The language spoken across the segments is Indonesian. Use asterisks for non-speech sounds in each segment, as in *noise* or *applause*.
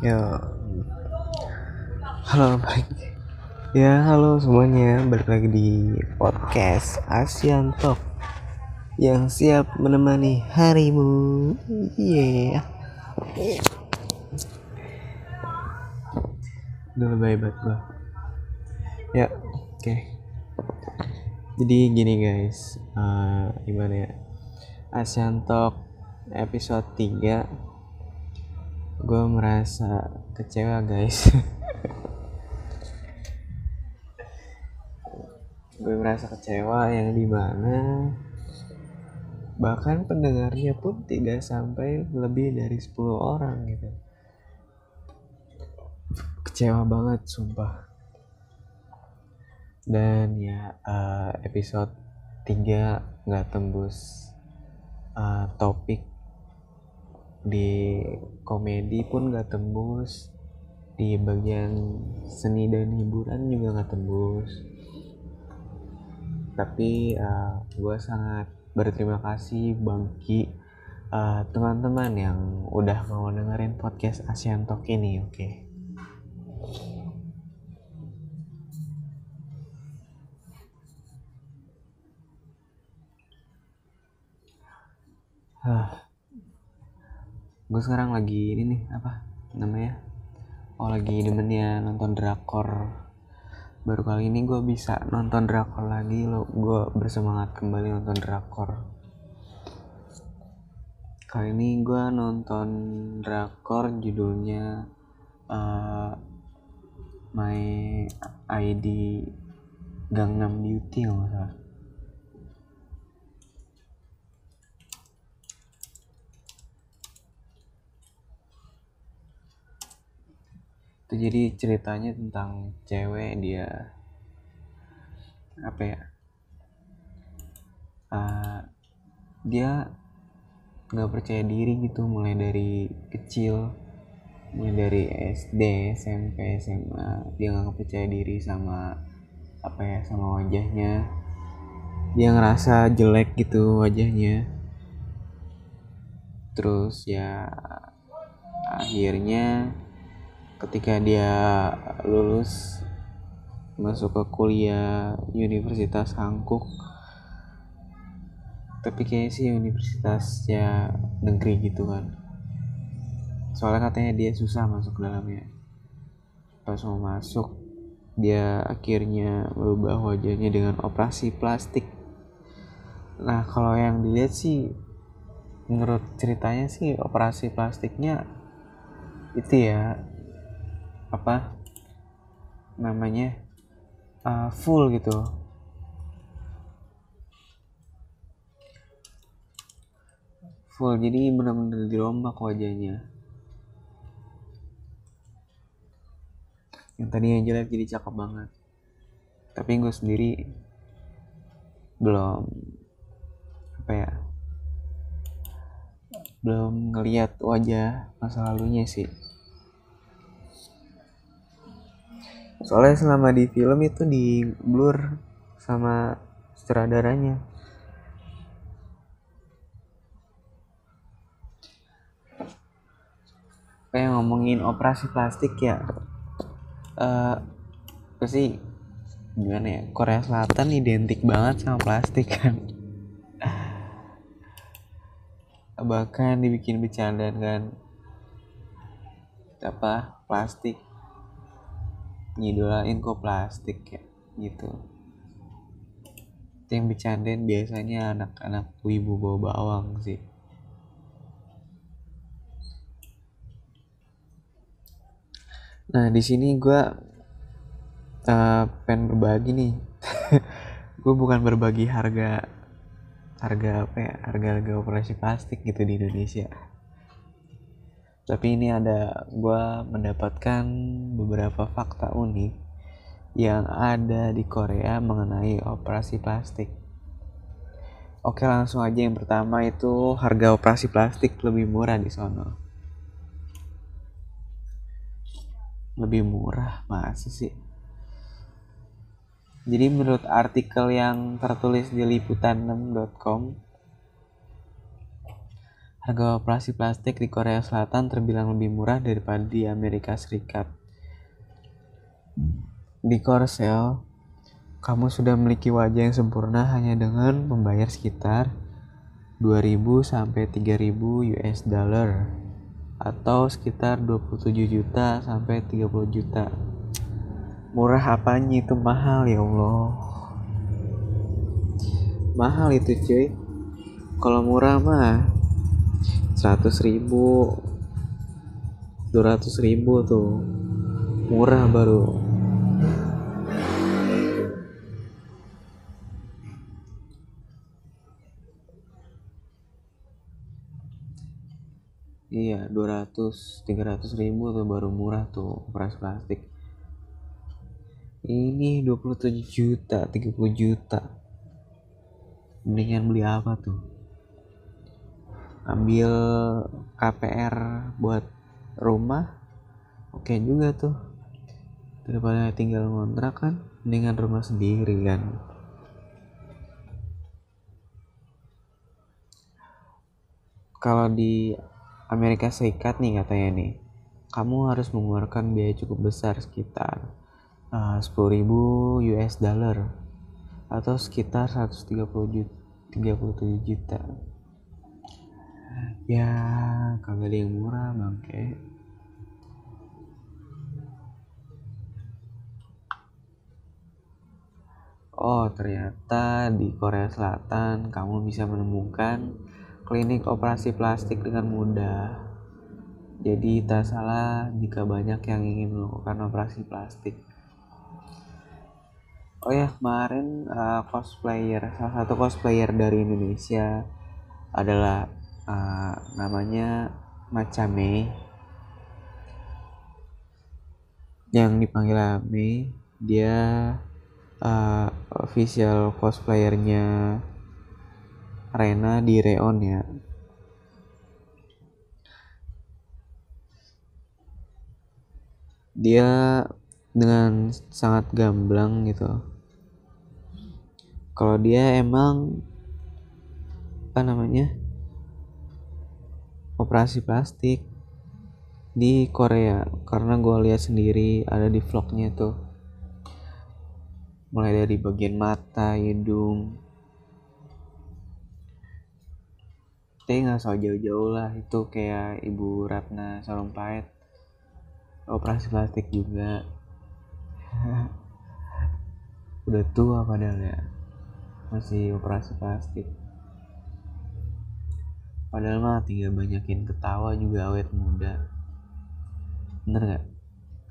Ya, halo baik. Ya, halo semuanya. Balik lagi di podcast Asian Talk yang siap menemani harimu. Iya. Yeah. Udah lebay banget gua. Ya, oke. Okay. Jadi gini guys, uh, gimana ya? Asian Talk episode 3 gue merasa kecewa guys. *laughs* Gue merasa kecewa yang di mana bahkan pendengarnya pun tidak sampai lebih dari 10 orang gitu. Kecewa banget sumpah. Dan ya uh, episode 3 nggak tembus uh, topik di komedi pun gak tembus. Di bagian seni dan hiburan juga gak tembus. Tapi uh, eh, gue sangat berterima kasih bagi uh, teman-teman yang udah mau dengerin podcast Asian Talk ini oke? Okay? Huh gue sekarang lagi ini nih apa namanya? Oh lagi demennya nonton drakor. Baru kali ini gue bisa nonton drakor lagi lo gue bersemangat kembali nonton drakor. Kali ini gue nonton drakor judulnya uh, My ID Gangnam Beauty nggak salah itu jadi ceritanya tentang cewek dia apa ya uh, dia nggak percaya diri gitu mulai dari kecil mulai dari SD SMP SMA dia nggak percaya diri sama apa ya sama wajahnya. Dia ngerasa jelek gitu wajahnya. Terus ya akhirnya ketika dia lulus masuk ke kuliah Universitas Hankook tapi kayaknya sih universitasnya negeri gitu kan. Soalnya katanya dia susah masuk dalamnya. Pas mau masuk dia akhirnya merubah wajahnya dengan operasi plastik. Nah kalau yang dilihat sih menurut ceritanya sih operasi plastiknya itu ya apa namanya uh, full gitu. Full jadi benar-benar dirombak wajahnya. Yang tadi yang jelek jadi cakep banget. Tapi gue sendiri belum apa ya belum ngeliat wajah masa lalunya sih soalnya selama di film itu di blur sama sutradaranya. Kayak ngomongin operasi plastik ya. Uh, sih? Gimana ya? Korea Selatan identik banget sama plastik kan. Bahkan dibikin bercanda kan. Apa? Plastik ngidolain kok plastik ya gitu. Itu yang bercandain biasanya anak-anak wibu bawa bawang sih. Nah di sini gue uh, pengen berbagi nih. *laughs* Gue bukan berbagi harga harga apa ya harga harga operasi plastik gitu di Indonesia tapi ini ada gue mendapatkan beberapa fakta unik yang ada di Korea mengenai operasi plastik. Oke langsung aja yang pertama itu harga operasi plastik lebih murah di sono. Lebih murah masa sih? Jadi menurut artikel yang tertulis di liputan6.com Harga operasi plastik di Korea Selatan terbilang lebih murah daripada di Amerika Serikat. Di Korsel, kamu sudah memiliki wajah yang sempurna hanya dengan membayar sekitar 2000 sampai 3000 US dollar atau sekitar 27 juta sampai 30 juta. Murah apanya itu mahal ya Allah. Mahal itu cuy. Kalau murah mah seratus ribu. dua ratus ribu tuh. Murah baru. Iya 200 300 ribu tuh baru murah tuh operasi plastik. Ini 27 juta 30 juta. Mendingan beli apa tuh ambil KPR buat rumah oke okay juga tuh. Daripada tinggal ngontrak kan dengan rumah sendiri kan. Kalau di Amerika Serikat nih katanya nih kamu harus mengeluarkan biaya cukup besar sekitar uh, 10.000 US dollar atau sekitar 130 juta 37 juta ya kagak ada yang murah bangke. Oh ternyata di Korea Selatan kamu bisa menemukan klinik operasi plastik dengan mudah. Jadi tak salah jika banyak yang ingin melakukan operasi plastik. Oh ya kemarin uh, cosplayer salah satu cosplayer dari Indonesia adalah uh, namanya Macame. Yang dipanggil Ame dia uh, official cosplayernya Rena di Reon ya. Dia dengan sangat gamblang gitu. Kalau dia emang apa namanya operasi plastik di Korea. Karena gue lihat sendiri ada di vlognya tuh. Mulai dari bagian mata hidung. Tapi nggak usah jauh-jauh lah. Itu kayak ibu Ratna Sarumpait. Operasi plastik juga. *laughs* Udah tua padahal ya. Masih operasi plastik padahal mah tinggal banyakin ketawa juga awet muda. Bener gak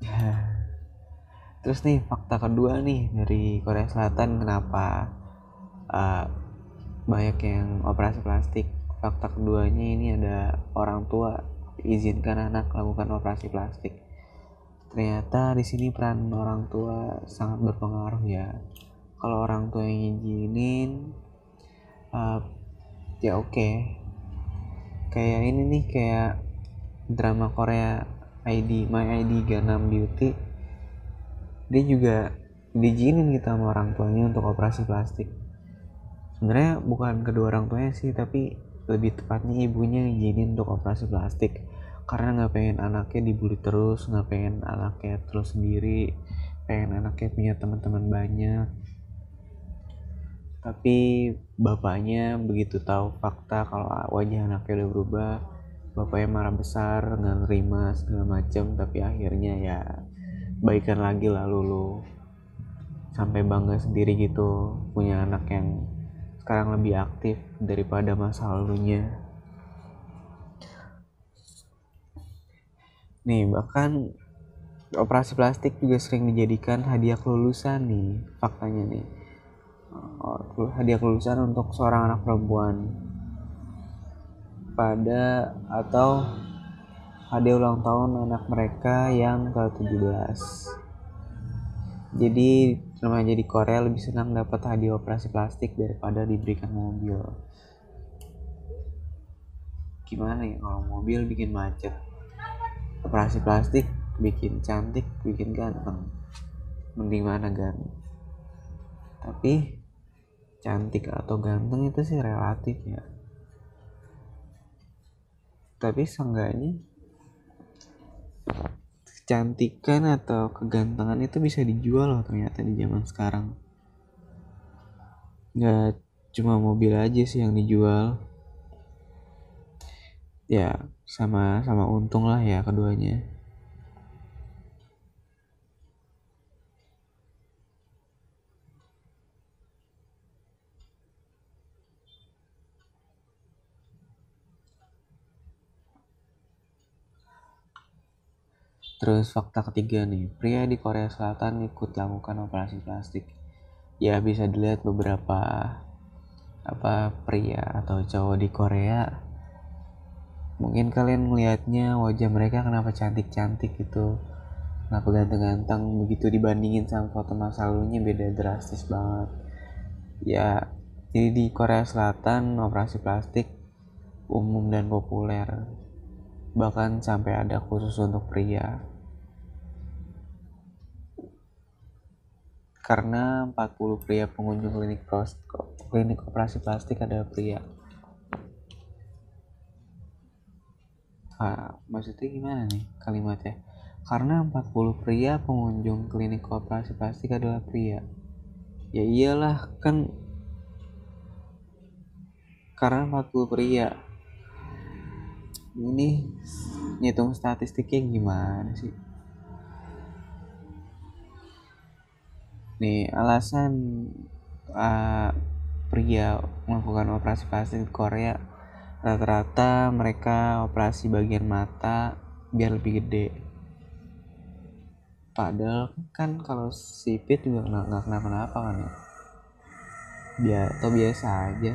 *laughs* terus nih fakta kedua nih dari Korea Selatan kenapa uh, banyak yang operasi plastik? Fakta keduanya ini ada orang tua izinkan anak melakukan operasi plastik. Ternyata di sini peran orang tua sangat berpengaruh ya. Kalau orang tua yang izinin uh, ya oke. okay kayak ini nih kayak drama Korea ID My ID Gangnam Beauty. Dia juga diizinin gitu sama orang tuanya untuk operasi plastik. Sebenarnya bukan kedua orang tuanya sih tapi lebih tepatnya ibunya ngizinin untuk operasi plastik. Karena nggak pengen anaknya dibully terus nggak pengen anaknya terus sendiri pengen anaknya punya teman-teman banyak tapi bapaknya begitu tahu fakta kalau wajah anaknya udah berubah bapaknya marah besar nggak nerima segala macam tapi akhirnya ya baikan lagi lah lulu. Sampai bangga sendiri gitu punya anak yang sekarang lebih aktif daripada masa lalunya. Nih bahkan operasi plastik juga sering dijadikan hadiah kelulusan nih faktanya nih hadiah kelulusan untuk seorang anak perempuan. Pada atau hadiah ulang tahun anak mereka yang ke-17 jadi namanya jadi Korea lebih senang dapat hadiah operasi plastik daripada diberikan mobil. Gimana ya kalau mobil bikin macet. Operasi plastik bikin cantik bikin ganteng. Mending mana kan tapi cantik atau ganteng itu sih relatif ya. Tapi seenggaknya kecantikan atau kegantengan itu bisa dijual loh ternyata di zaman sekarang. Nggak cuma mobil aja sih yang dijual. Ya sama sama untung lah ya keduanya Terus fakta ketiga nih, pria di Korea Selatan ikut lakukan operasi plastik. Ya bisa dilihat beberapa apa pria atau cowok di Korea. Mungkin kalian melihatnya wajah mereka kenapa cantik-cantik gitu. Kenapa ganteng-ganteng begitu dibandingin sama foto masa lalunya beda drastis banget. Ya, jadi di Korea Selatan operasi plastik umum dan populer. Bahkan sampai ada khusus untuk pria. Karena 40 pria pengunjung klinik pros, klinik operasi plastik adalah pria. Ah, maksudnya gimana nih kalimatnya? Karena 40 pria pengunjung klinik operasi plastik adalah pria. Ya iyalah kan karena 40 pria. Ini ngitung statistiknya gimana sih? Nih alasan uh, pria melakukan operasi plastik di Korea rata-rata mereka operasi bagian mata biar lebih gede. Padahal kan kalau sipit juga nggak kenapa-napa kan ya? Biar atau biasa aja.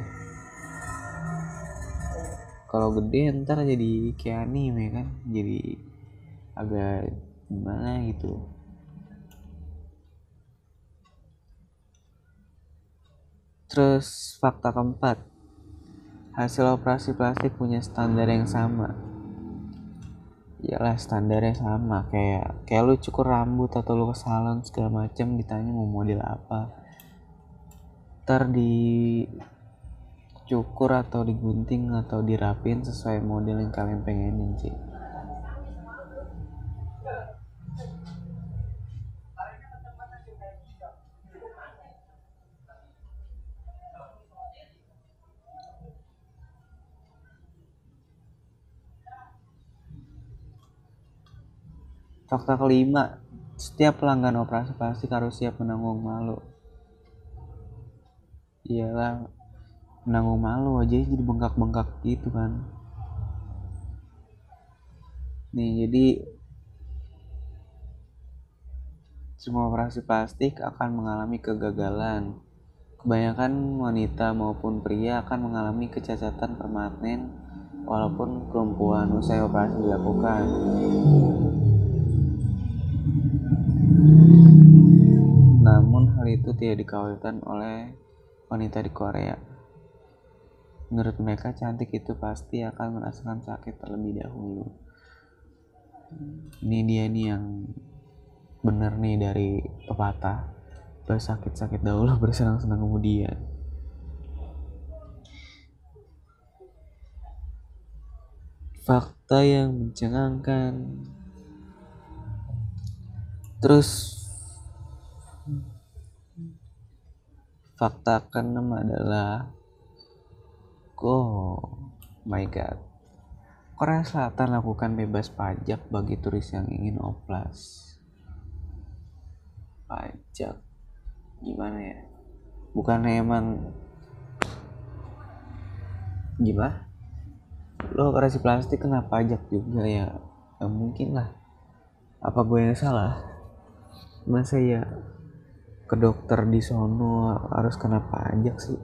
Kalau gede ntar jadi kayak anime kan jadi agak gimana gitu Terus fakta keempat, hasil operasi plastik punya standar yang sama. Iyalah standarnya sama kayak kayak lu cukur rambut atau lu ke salon segala macam ditanya mau model apa. Ntar di cukur atau digunting atau dirapin sesuai model yang kalian pengenin sih. Fakta kelima, setiap pelanggan operasi plastik harus siap menanggung malu. Iyalah, menanggung malu aja jadi bengkak-bengkak gitu kan. Nih, jadi semua operasi plastik akan mengalami kegagalan. Kebanyakan wanita maupun pria akan mengalami kecacatan permanen walaupun kelumpuhan usai operasi dilakukan. Hal itu tidak dikhawatirkan oleh wanita di Korea. Menurut mereka cantik itu pasti akan merasakan sakit terlebih dahulu. Ini dia nih yang bener nih dari pepatah bersakit-sakit dahulu *laughs* bersenang-senang kemudian. Fakta yang mencengangkan. Terus Fakta keenam adalah Oh my god. Korea Selatan lakukan bebas pajak bagi turis yang ingin oplas. Pajak. Gimana ya? Bukan emang gimana? Lo operasi plastik kena pajak juga ya? Ya mungkin lah. Apa gue yang salah? Masa ya ke dokter di sono harus kena pajak sih.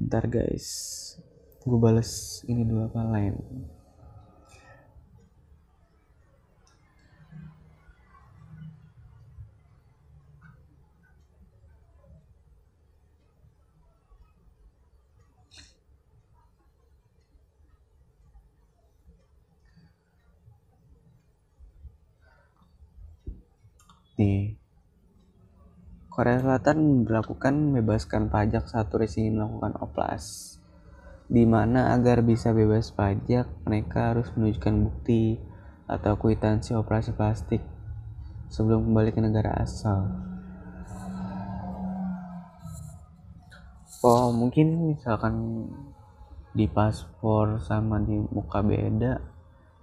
Ntar guys gue bales ini dua apa lain Korea Selatan berlakukan membebaskan pajak saat turis ingin melakukan oplas di mana agar bisa bebas pajak mereka harus menunjukkan bukti atau kwitansi operasi plastik sebelum kembali ke negara asal. Oh mungkin misalkan di paspor sama di muka beda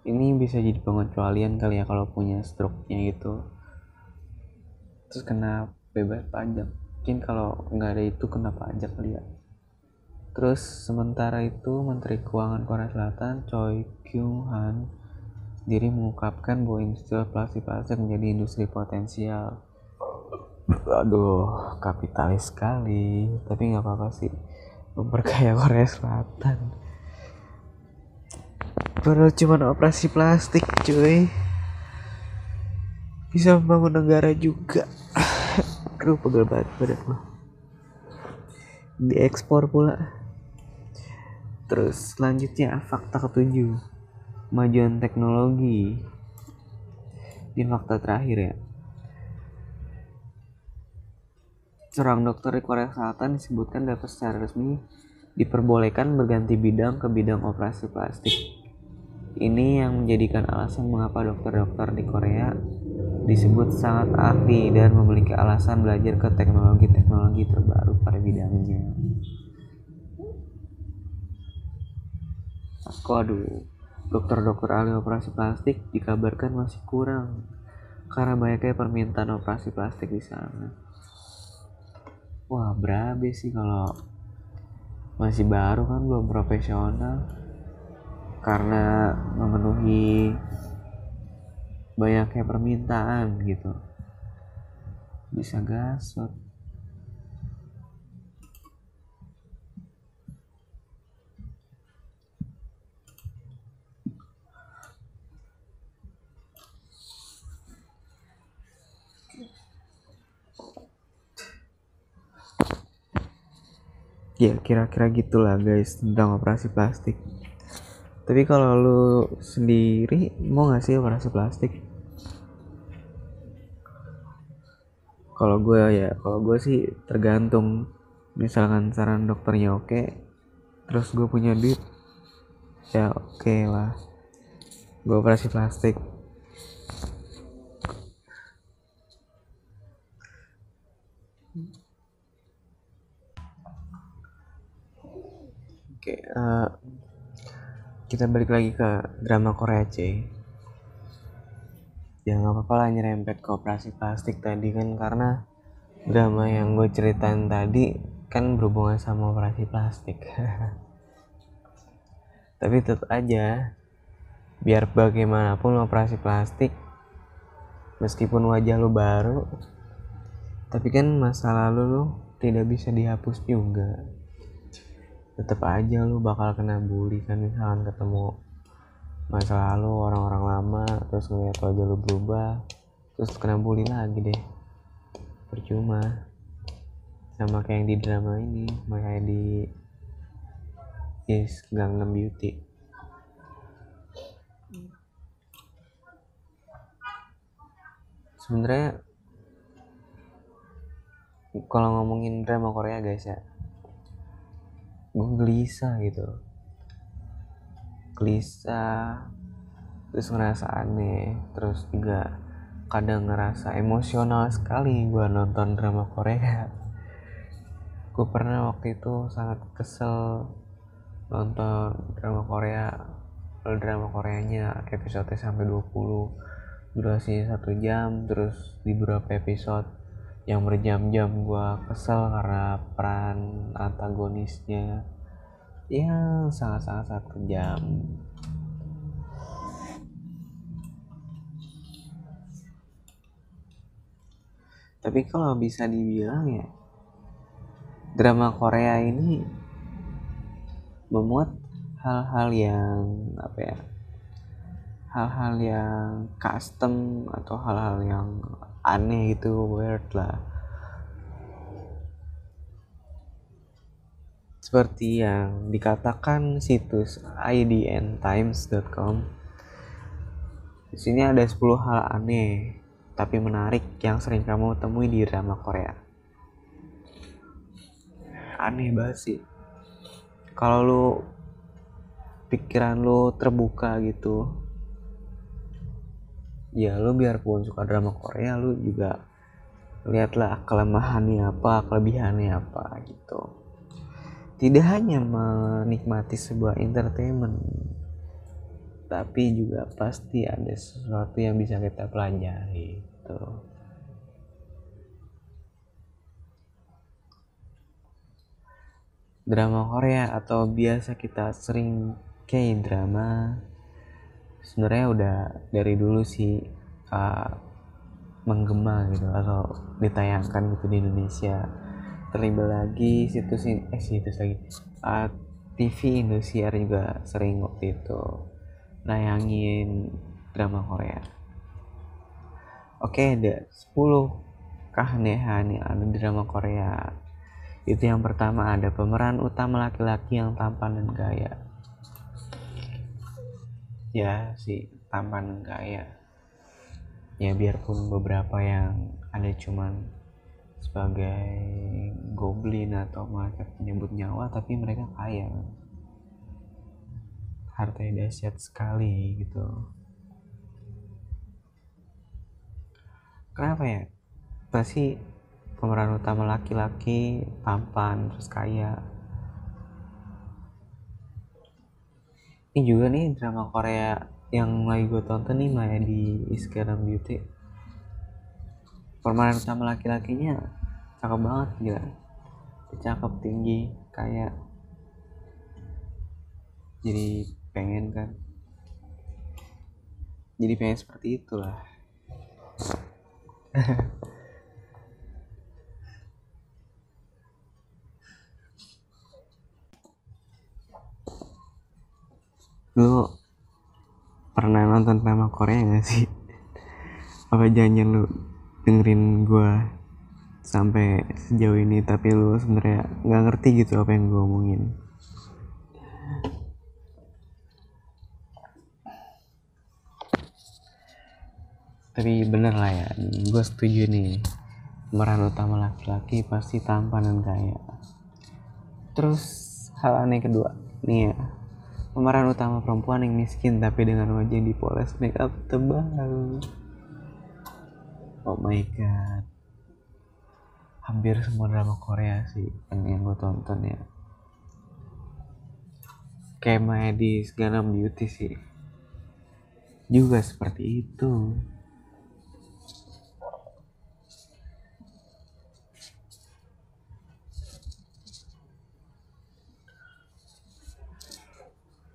ini bisa jadi pengecualian kali ya kalau punya struknya gitu terus kena bebas pajak. Mungkin kalau nggak ada itu kena pajak kali ya. Terus sementara itu Menteri Keuangan Korea Selatan Choi Kyung Han diri mengungkapkan bahwa industri plastik plastik menjadi industri potensial. Aduh kapitalis sekali. Tapi nggak apa-apa sih. Memperkaya Korea Selatan. Padahal cuma operasi plastik cuy bisa membangun negara juga. *laughs* Aduh pegel banget badan lo diekspor pula. Terus selanjutnya fakta ketujuh. Kemajuan teknologi. Di fakta terakhir ya. Seorang dokter di Korea Selatan disebutkan dapat secara resmi diperbolehkan berganti bidang ke bidang operasi plastik. Ini yang menjadikan alasan mengapa dokter-dokter di Korea disebut sangat ahli dan memiliki alasan belajar ke teknologi-teknologi terbaru pada bidangnya. Waduh, dokter-dokter ahli operasi plastik dikabarkan masih kurang karena banyaknya permintaan operasi plastik di sana wah berabe sih kalau masih baru kan belum profesional karena memenuhi banyaknya permintaan gitu. Bisa gasot. Ya kira-kira gitulah guys tentang operasi plastik. Tapi kalau lu sendiri mau gak sih operasi plastik kalau gue ya kalau gue sih tergantung. Misalkan saran dokternya oke terus gue punya duit ya oke lah. Gue operasi plastik. Oke, uh, kita balik lagi ke drama Korea C. Ya nggak apa-apa lah nyerempet ke operasi plastik tadi kan karena drama yang gue ceritain tadi kan berhubungan sama operasi plastik. *laughs* Tapi tetap aja biar bagaimanapun operasi plastik meskipun wajah lu baru tapi kan masa lalu lu tidak bisa dihapus juga tetap aja lu bakal kena bully kan misalkan ketemu masa lalu orang-orang lama terus ngeliat wajah lu berubah terus kena bully lagi deh. Percuma. Sama kayak yang di drama ini sama kayak di Yes Gangnam Beauty. Sebenarnya kalau ngomongin drama Korea guys ya gue gelisah gitu gelisah terus ngerasa aneh terus juga kadang ngerasa emosional sekali gue nonton drama Korea. Gue pernah waktu itu sangat kesel nonton drama Korea drama Koreanya episode sampai 20 durasinya satu jam terus di beberapa episode yang berjam-jam gue kesel karena peran antagonisnya ya sangat-sangat kejam tapi kalau bisa dibilang ya drama Korea ini memuat hal-hal yang apa ya hal-hal yang custom atau hal-hal yang aneh itu weird lah seperti yang dikatakan situs idntimes.com di sini ada 10 hal aneh tapi menarik yang sering kamu temui di drama Korea? Aneh banget sih. Kalau lu pikiran lu terbuka gitu, ya lu biarpun suka drama Korea lu juga lihatlah kelemahannya apa, kelebihannya apa gitu. Tidak hanya menikmati sebuah entertainment, tapi juga pasti ada sesuatu yang bisa kita pelajari gitu. Drama Korea atau biasa kita sering kayak drama sebenarnya udah dari dulu sih uh, menggema gitu atau ditayangkan gitu di Indonesia terlebih lagi situs eh situs lagi uh, TV Indosiar juga sering waktu itu nayangin drama Korea. Oke, ada 10 keanehan yang ada drama Korea. Itu yang pertama ada pemeran utama laki-laki yang tampan dan gaya. Ya, si tampan dan gaya. Ya biarpun beberapa yang ada cuman sebagai goblin atau malaikat penyebut nyawa tapi mereka kaya. Hartanya dahsyat sekali gitu. Kenapa ya? Pasti pemeran utama laki-laki tampan terus kaya. Ini juga nih drama Korea yang lagi gue tonton nih Maya di Instagram Beauty pemeran utama laki-lakinya cakep banget gila. Cakep tinggi kayak jadi pengen kan. Jadi pengen seperti itulah. *laughs* Lu pernah nonton drama Korea gak sih? Apa jangan lu dengerin gua sampai sejauh ini tapi lu sebenarnya nggak ngerti gitu apa yang gue omongin. Tapi bener lah ya gue setuju nih. Pemeran utama laki-laki pasti tampan dan kaya. Terus hal aneh kedua nih ya. Pemeran utama perempuan yang miskin tapi dengan wajah yang dipoles make up tebal oh my god. Hampir semua drama Korea sih yang gue tonton ya. Kayak Medis Ganam Beauty sih. Juga seperti itu.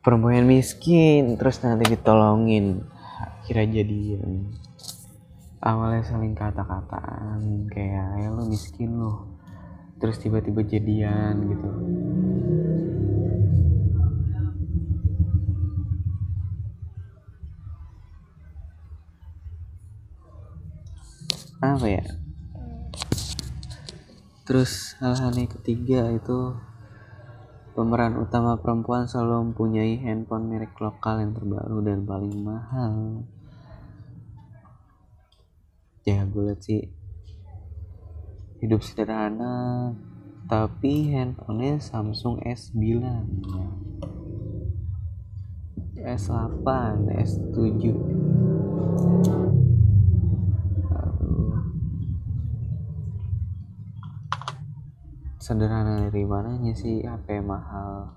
Perempuan miskin terus nanti ditolongin. Kira jadian awalnya saling kata-kataan kayak ya lo miskin lo terus tiba-tiba jadian gitu. Apa ya? Terus hal-hal yang ketiga itu Pemeran utama perempuan selalu mempunyai handphone merek lokal yang terbaru dan paling mahal. Ya gue liat sih. Hidup sederhana tapi handphonenya Samsung S9 ya. S8, S7 sederhana dari mananya sih HP mahal.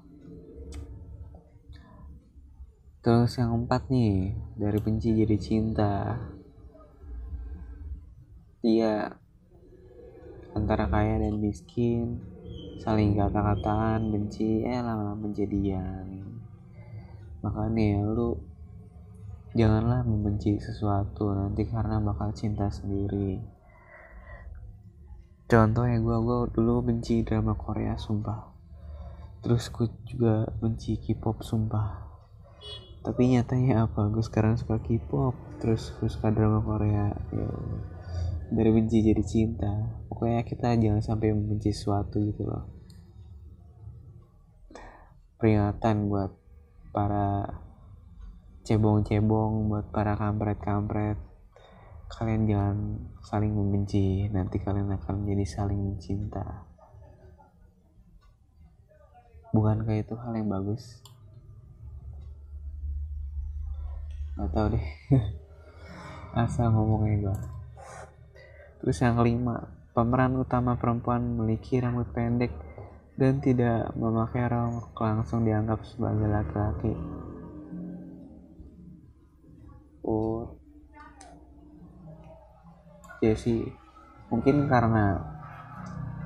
Terus yang keempat nih dari benci jadi cinta dia antara kaya dan miskin saling kata-kataan benci eh lama-lama jadian makanya lu janganlah membenci sesuatu nanti karena bakal cinta sendiri. Contohnya gue gue dulu benci drama Korea sumpah. Terus gue juga benci K-pop sumpah. Tapi nyatanya apa? Gue sekarang suka K-pop terus gue suka drama Korea ya dari benci jadi cinta. Pokoknya kita jangan sampai membenci sesuatu gitu loh. Peringatan buat para cebong-cebong buat para kampret-kampret. Kalian jangan saling membenci nanti kalian akan menjadi saling mencinta bukankah itu hal yang bagus? Nggak tahu deh. *laughs* Asal ngomongnya gue terus yang kelima pemeran utama perempuan memiliki rambut pendek dan tidak memakai rok langsung dianggap sebagai laki-laki. Oh ya sih mungkin karena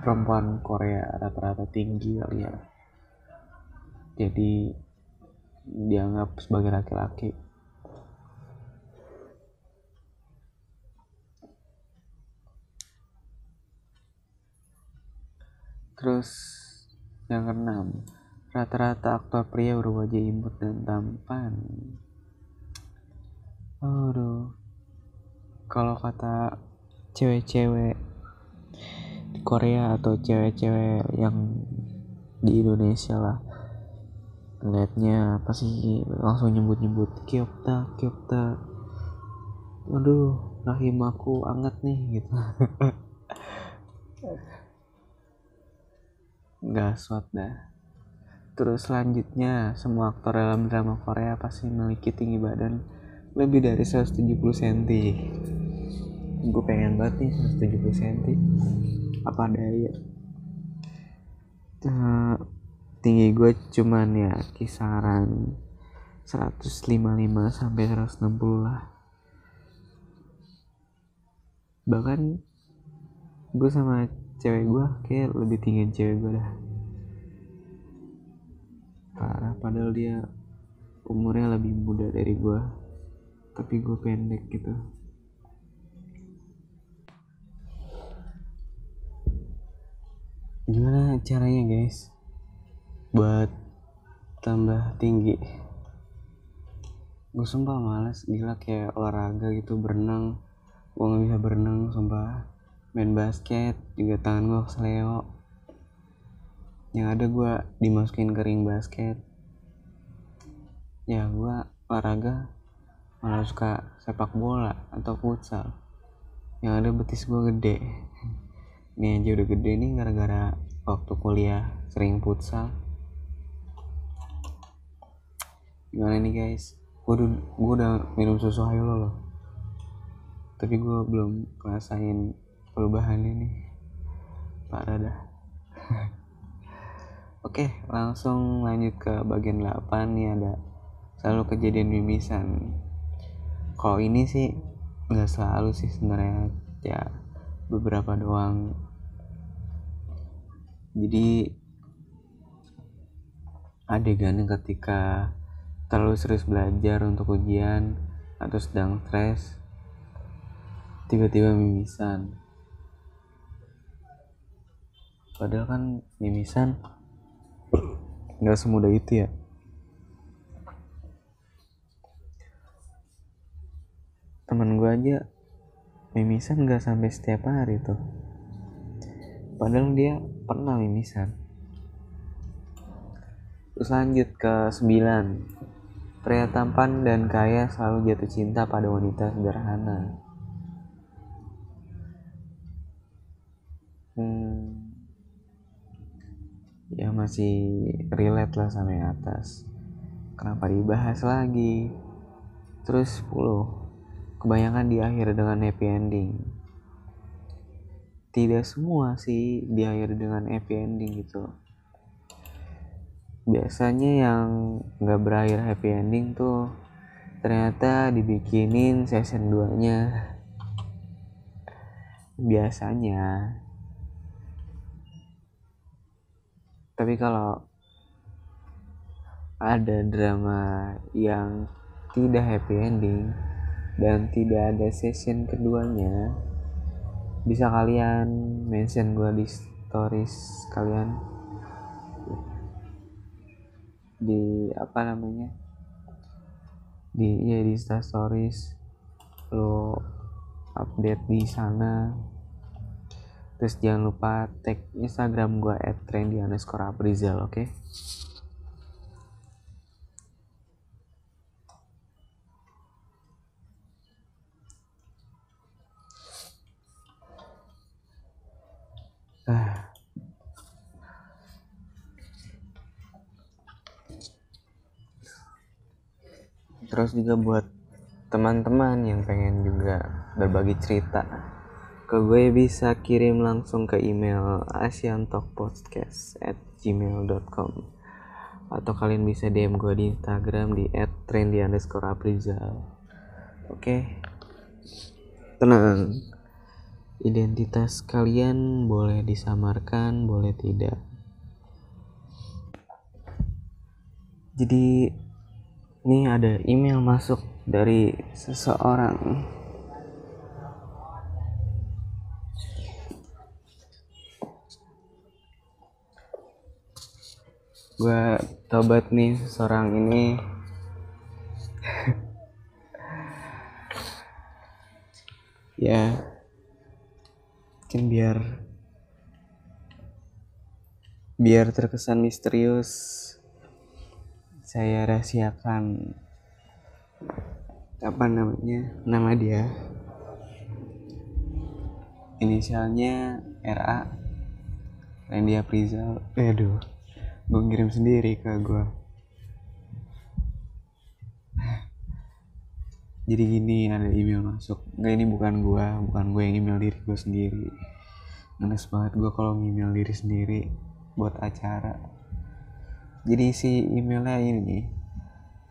perempuan Korea rata-rata tinggi kali ya jadi dianggap sebagai laki-laki terus yang keenam rata-rata aktor pria berwajah imut dan tampan. Aduh kalau kata cewek-cewek di Korea atau cewek-cewek yang di Indonesia lah ngeliatnya apa sih langsung nyebut-nyebut kiopta kiopta aduh rahim aku anget nih gitu *laughs* nggak swat dah. Terus selanjutnya semua aktor dalam drama Korea pasti memiliki tinggi badan lebih dari 170 cm gue pengen banget nih 170 cm apa daya uh, tinggi gue cuman ya kisaran 155 sampai 160 lah. Bahkan gue sama cewek gue kayak lebih tinggi cewek gue dah. Parah padahal dia umurnya lebih muda dari gue tapi gue pendek gitu. Gimana caranya guys? Buat tambah tinggi. Gue sumpah males gila kayak olahraga gitu berenang. Gue gak bisa berenang sumpah main basket juga tangan gue seleo yang ada gue dimasukin ke ring basket. Ya gue olahraga malah suka sepak bola atau futsal. Yang ada betis gue gede. *laughs* Ini aja udah gede nih gara-gara waktu kuliah sering futsal. Gimana nih guys? Gue udah, udah minum susu hayo loh. Tapi gue belum ngerasain perubahan ini. Parah dah. *laughs* Oke langsung lanjut ke bagian 8 nih ada selalu kejadian mimisan. Kalau ini sih nggak selalu sih sebenarnya ya beberapa doang. Jadi adegan ketika terlalu serius belajar untuk ujian atau sedang stres tiba-tiba mimisan padahal kan mimisan *coughs* nggak semudah itu ya? Teman gue aja mimisan nggak sampai setiap hari tuh. Padahal dia pernah mimisan. Terus lanjut ke 9 pria tampan dan kaya selalu jatuh cinta pada wanita sederhana. Hmm, ya masih relate lah sama yang atas. Kenapa dibahas lagi? Terus 10 kebanyakan di akhir dengan happy ending. Tidak semua sih di akhir dengan happy ending gitu. Biasanya yang nggak berakhir happy ending tuh ternyata dibikinin season 2 nya biasanya tapi kalau ada drama yang tidak happy ending dan tidak ada session keduanya bisa kalian mention gue di stories kalian. Di apa namanya? Di ya di stories. Lo update di sana terus jangan lupa tag instagram gue at oke okay? Terus juga buat teman-teman yang pengen juga berbagi cerita ke gue bisa kirim langsung ke email asiantokpodcast at gmail.com atau kalian bisa DM gue di Instagram di @trendy underscore aprizal. Oke tenang. Identitas kalian boleh disamarkan boleh tidak. Jadi ini ada email masuk dari seseorang gue tobat nih seorang ini. *laughs* Ya mungkin biar biar terkesan misterius saya rahasiakan apa namanya nama dia. Inisialnya RA Randy Aprizal. Aduh gue ngirim sendiri ke gue jadi gini ada email masuk. Nggak ini bukan gue bukan gue yang email diri gue sendiri. Ngenes banget gue kalau email diri sendiri buat acara. Jadi si emailnya ini nih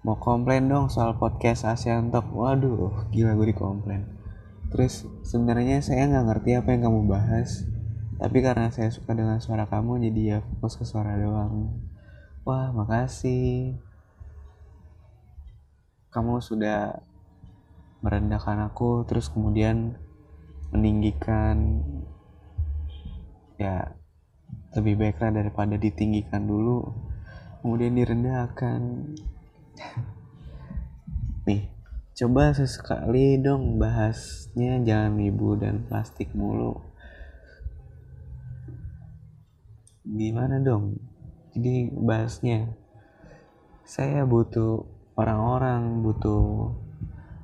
mau komplain dong soal podcast ASEAN Talk waduh gila gue dikomplain. Terus sebenarnya saya nggak ngerti apa yang kamu bahas tapi karena saya suka dengan suara kamu jadi ya fokus ke suara doang. Wah makasih. Kamu sudah merendahkan aku terus kemudian meninggikan ya lebih baiklah daripada ditinggikan dulu kemudian direndahkan. *laughs* Nih coba sesekali dong bahasnya jangan ibu dan plastik mulu gimana dong? Jadi bahasnya saya butuh orang-orang butuh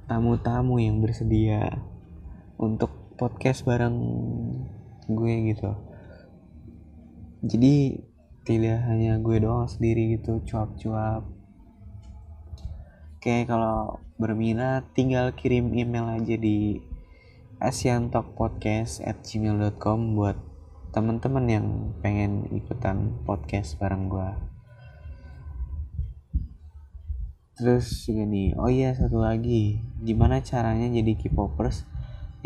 tamu-tamu yang bersedia untuk podcast bareng gue gitu. Jadi tidak hanya gue doang sendiri gitu cuap-cuap. Oke kalau berminat tinggal kirim email aja di asiantokpodcast at gmail.com buat teman-teman yang pengen ikutan podcast bareng gue terus gini oh iya satu lagi. Gimana caranya jadi K-popers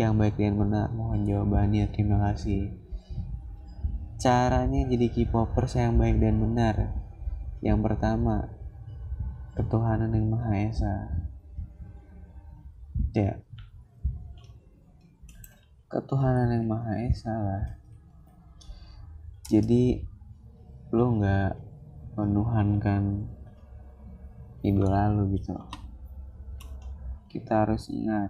yang baik dan benar? Mohon jawabannya terima kasih. Caranya jadi K-popers yang baik dan benar. Yang pertama ketuhanan yang maha esa. Ya. Ketuhanan yang maha esa lah jadi lu nggak menuhankan idola lu gitu. Kita harus ingat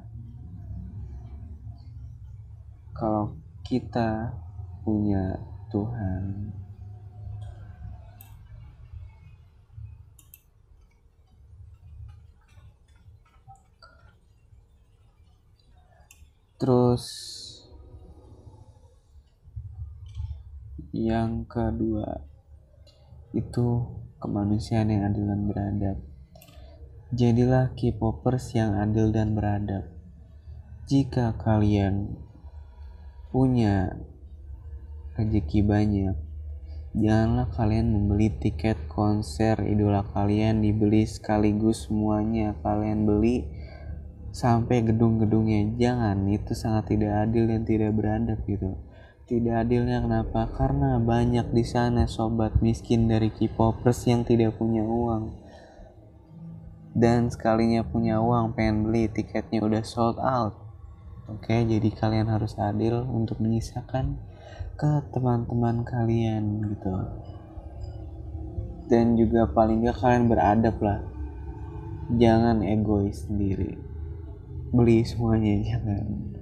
kalau kita punya Tuhan terus yang kedua itu kemanusiaan yang adil dan beradab. Jadilah K-popers yang adil dan beradab. Jika kalian punya rezeki banyak, janganlah kalian membeli tiket konser idola kalian dibeli sekaligus semuanya kalian beli sampai gedung-gedungnya. Jangan itu sangat tidak adil dan tidak beradab gitu tidak adilnya kenapa? Karena banyak di sana sobat miskin dari K-popers yang tidak punya uang. Dan sekalinya punya uang pengen beli tiketnya udah sold out. Oke jadi kalian harus adil untuk menyisakan ke teman-teman kalian gitu. Dan juga paling gak kalian beradab lah. Jangan egois sendiri. Beli semuanya jangan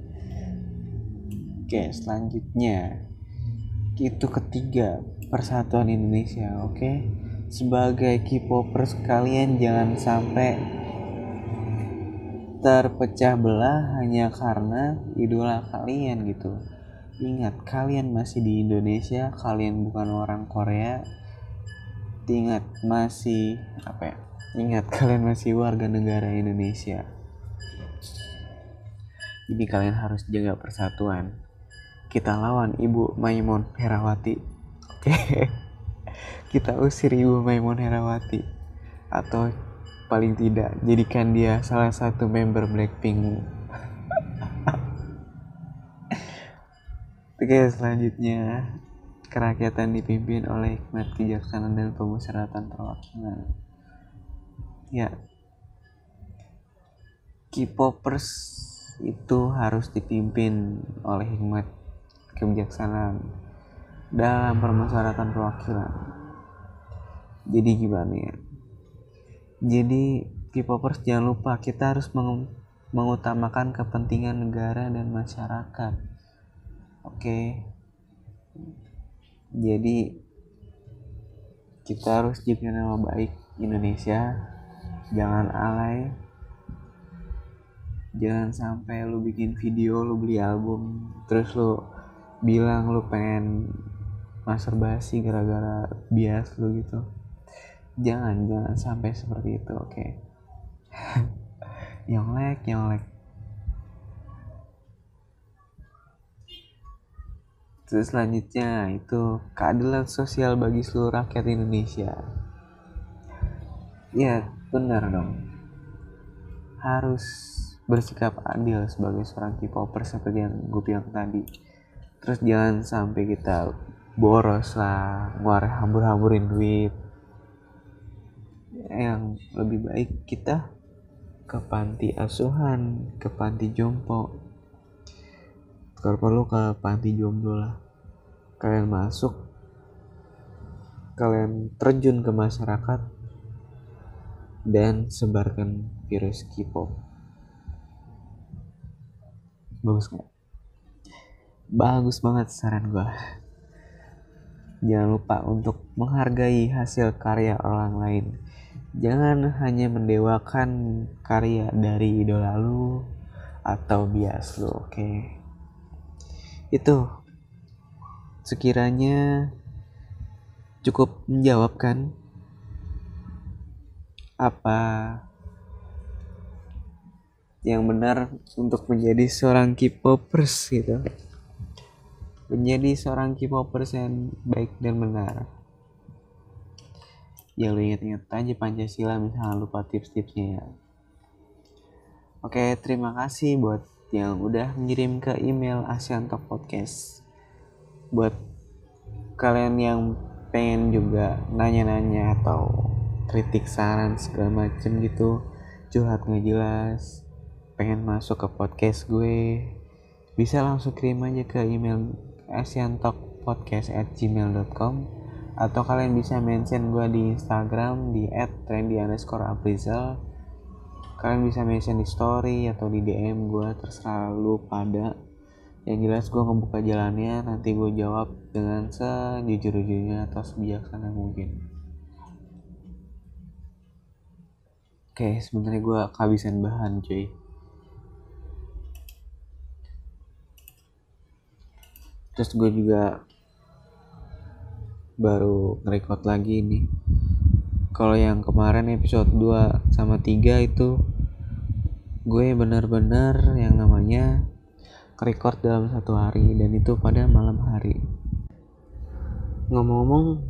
oke selanjutnya itu ketiga persatuan Indonesia oke sebagai K-popers kalian jangan sampai terpecah belah hanya karena idola kalian gitu. Ingat kalian masih di Indonesia, kalian bukan orang Korea. Ingat masih apa ya? ingat *laughs* kalian masih warga negara Indonesia jadi kalian harus jaga persatuan kita lawan Ibu Maimun Herawati. Oke. *laughs* Kita usir Ibu Maimun Herawati. Atau paling tidak jadikan dia salah satu member Blackpink. *laughs* Oke selanjutnya kerakyatan dipimpin oleh hikmat kejaksanaan dan pemusyawaratan perwakilan. Ya. K-popers itu harus dipimpin oleh hikmat kebijaksanaan dalam permusyawaratan perwakilan. Jadi gimana ya? Jadi K-popers jangan lupa kita harus meng mengutamakan kepentingan negara dan masyarakat. Oke? Jadi kita harus jaga nama baik Indonesia. Jangan alay. Jangan sampai lu bikin video lu beli album terus lu bilang lu pengen masturbasi gara-gara bias lu gitu jangan jangan sampai seperti itu oke okay? yang like yang like Terus selanjutnya itu keadilan sosial bagi seluruh rakyat Indonesia. Ya, benar dong. Harus bersikap adil sebagai seorang K-popper seperti yang gue bilang tadi. Terus jangan sampai kita boros lah, ngeluarin hambur-hamburin duit. Yang lebih baik kita ke panti asuhan, ke panti jompo, kalau perlu ke panti jomblo lah. Kalian masuk kalian terjun ke masyarakat dan sebarkan virus K-pop bagus nggak bagus banget saran gue jangan lupa untuk menghargai hasil karya orang lain. Jangan hanya mendewakan karya dari idola lu atau bias lu oke? Okay? itu. Sekiranya cukup menjawabkan apa yang benar untuk menjadi seorang K-popers gitu menjadi seorang K-popers yang baik dan benar. Ya lu inget-inget aja Pancasila misalnya lupa tips-tipsnya ya. Oke terima kasih buat yang udah ngirim ke email ASEAN Talk Podcast buat kalian yang pengen juga nanya-nanya atau kritik saran segala macem gitu curhat nggak jelas pengen masuk ke podcast gue bisa langsung kirim aja ke email asiantalkpodcast at gmail.com atau kalian bisa mention gue di instagram di at kalian bisa mention di story atau di DM gue terserah lu pada. Yang jelas gue ngebuka jalannya nanti gue jawab dengan sejujur-jujurnya atau sebijaksana mungkin. Oke sebenarnya gue kehabisan bahan cuy terus gue juga baru ngerekord lagi nih kalau yang kemarin episode 2 sama 3 itu gue benar-benar yang namanya record dalam satu hari dan itu pada malam hari. Ngomong-ngomong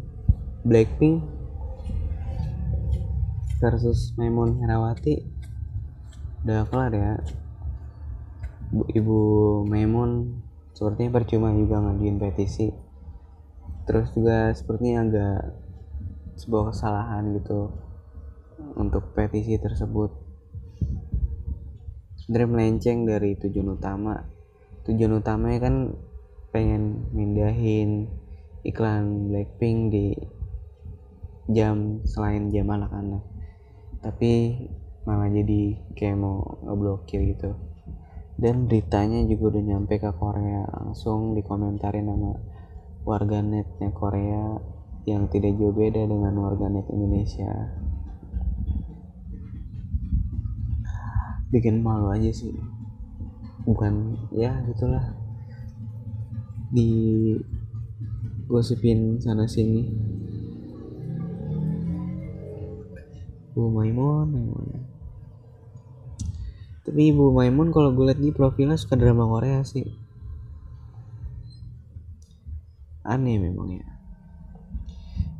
Blackpink versus Memon Herawati udah kelar ya. Ibu Memon sepertinya percuma juga ngajuin petisi. Terus juga sepertinya agak sebuah kesalahan gitu untuk petisi tersebut. Sebenarnya melenceng dari tujuan utama. Tujuan utamanya kan pengen mindahin iklan Blackpink di jam selain jam anak-anak. Tapi malah jadi kayak mau ngeblokir gitu dan beritanya juga udah nyampe ke Korea. Langsung dikomentarin sama warganetnya Korea yang tidak jauh beda dengan warganet Indonesia. Bikin malu aja sih. Bukan ya gitulah. Di gosipin sana sini. Bu Maimun Maimun tapi Ibu Maimun kalau gue liat di profilnya suka drama Korea sih. Aneh memang ya.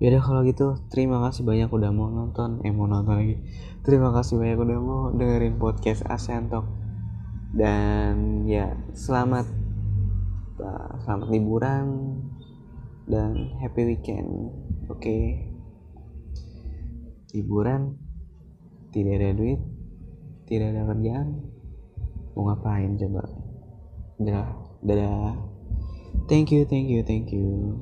Yaudah kalau gitu terima kasih banyak udah mau nonton. Eh mau nonton lagi. Terima kasih banyak udah mau dengerin podcast ASEAN Talk Dan ya selamat uh, Selamat liburan Dan happy weekend Oke? Okay. Liburan Tidak ada duit Tidak ada kerjaan. Mau ngapain coba? Dadah Dadah. Thank you, thank you, thank you.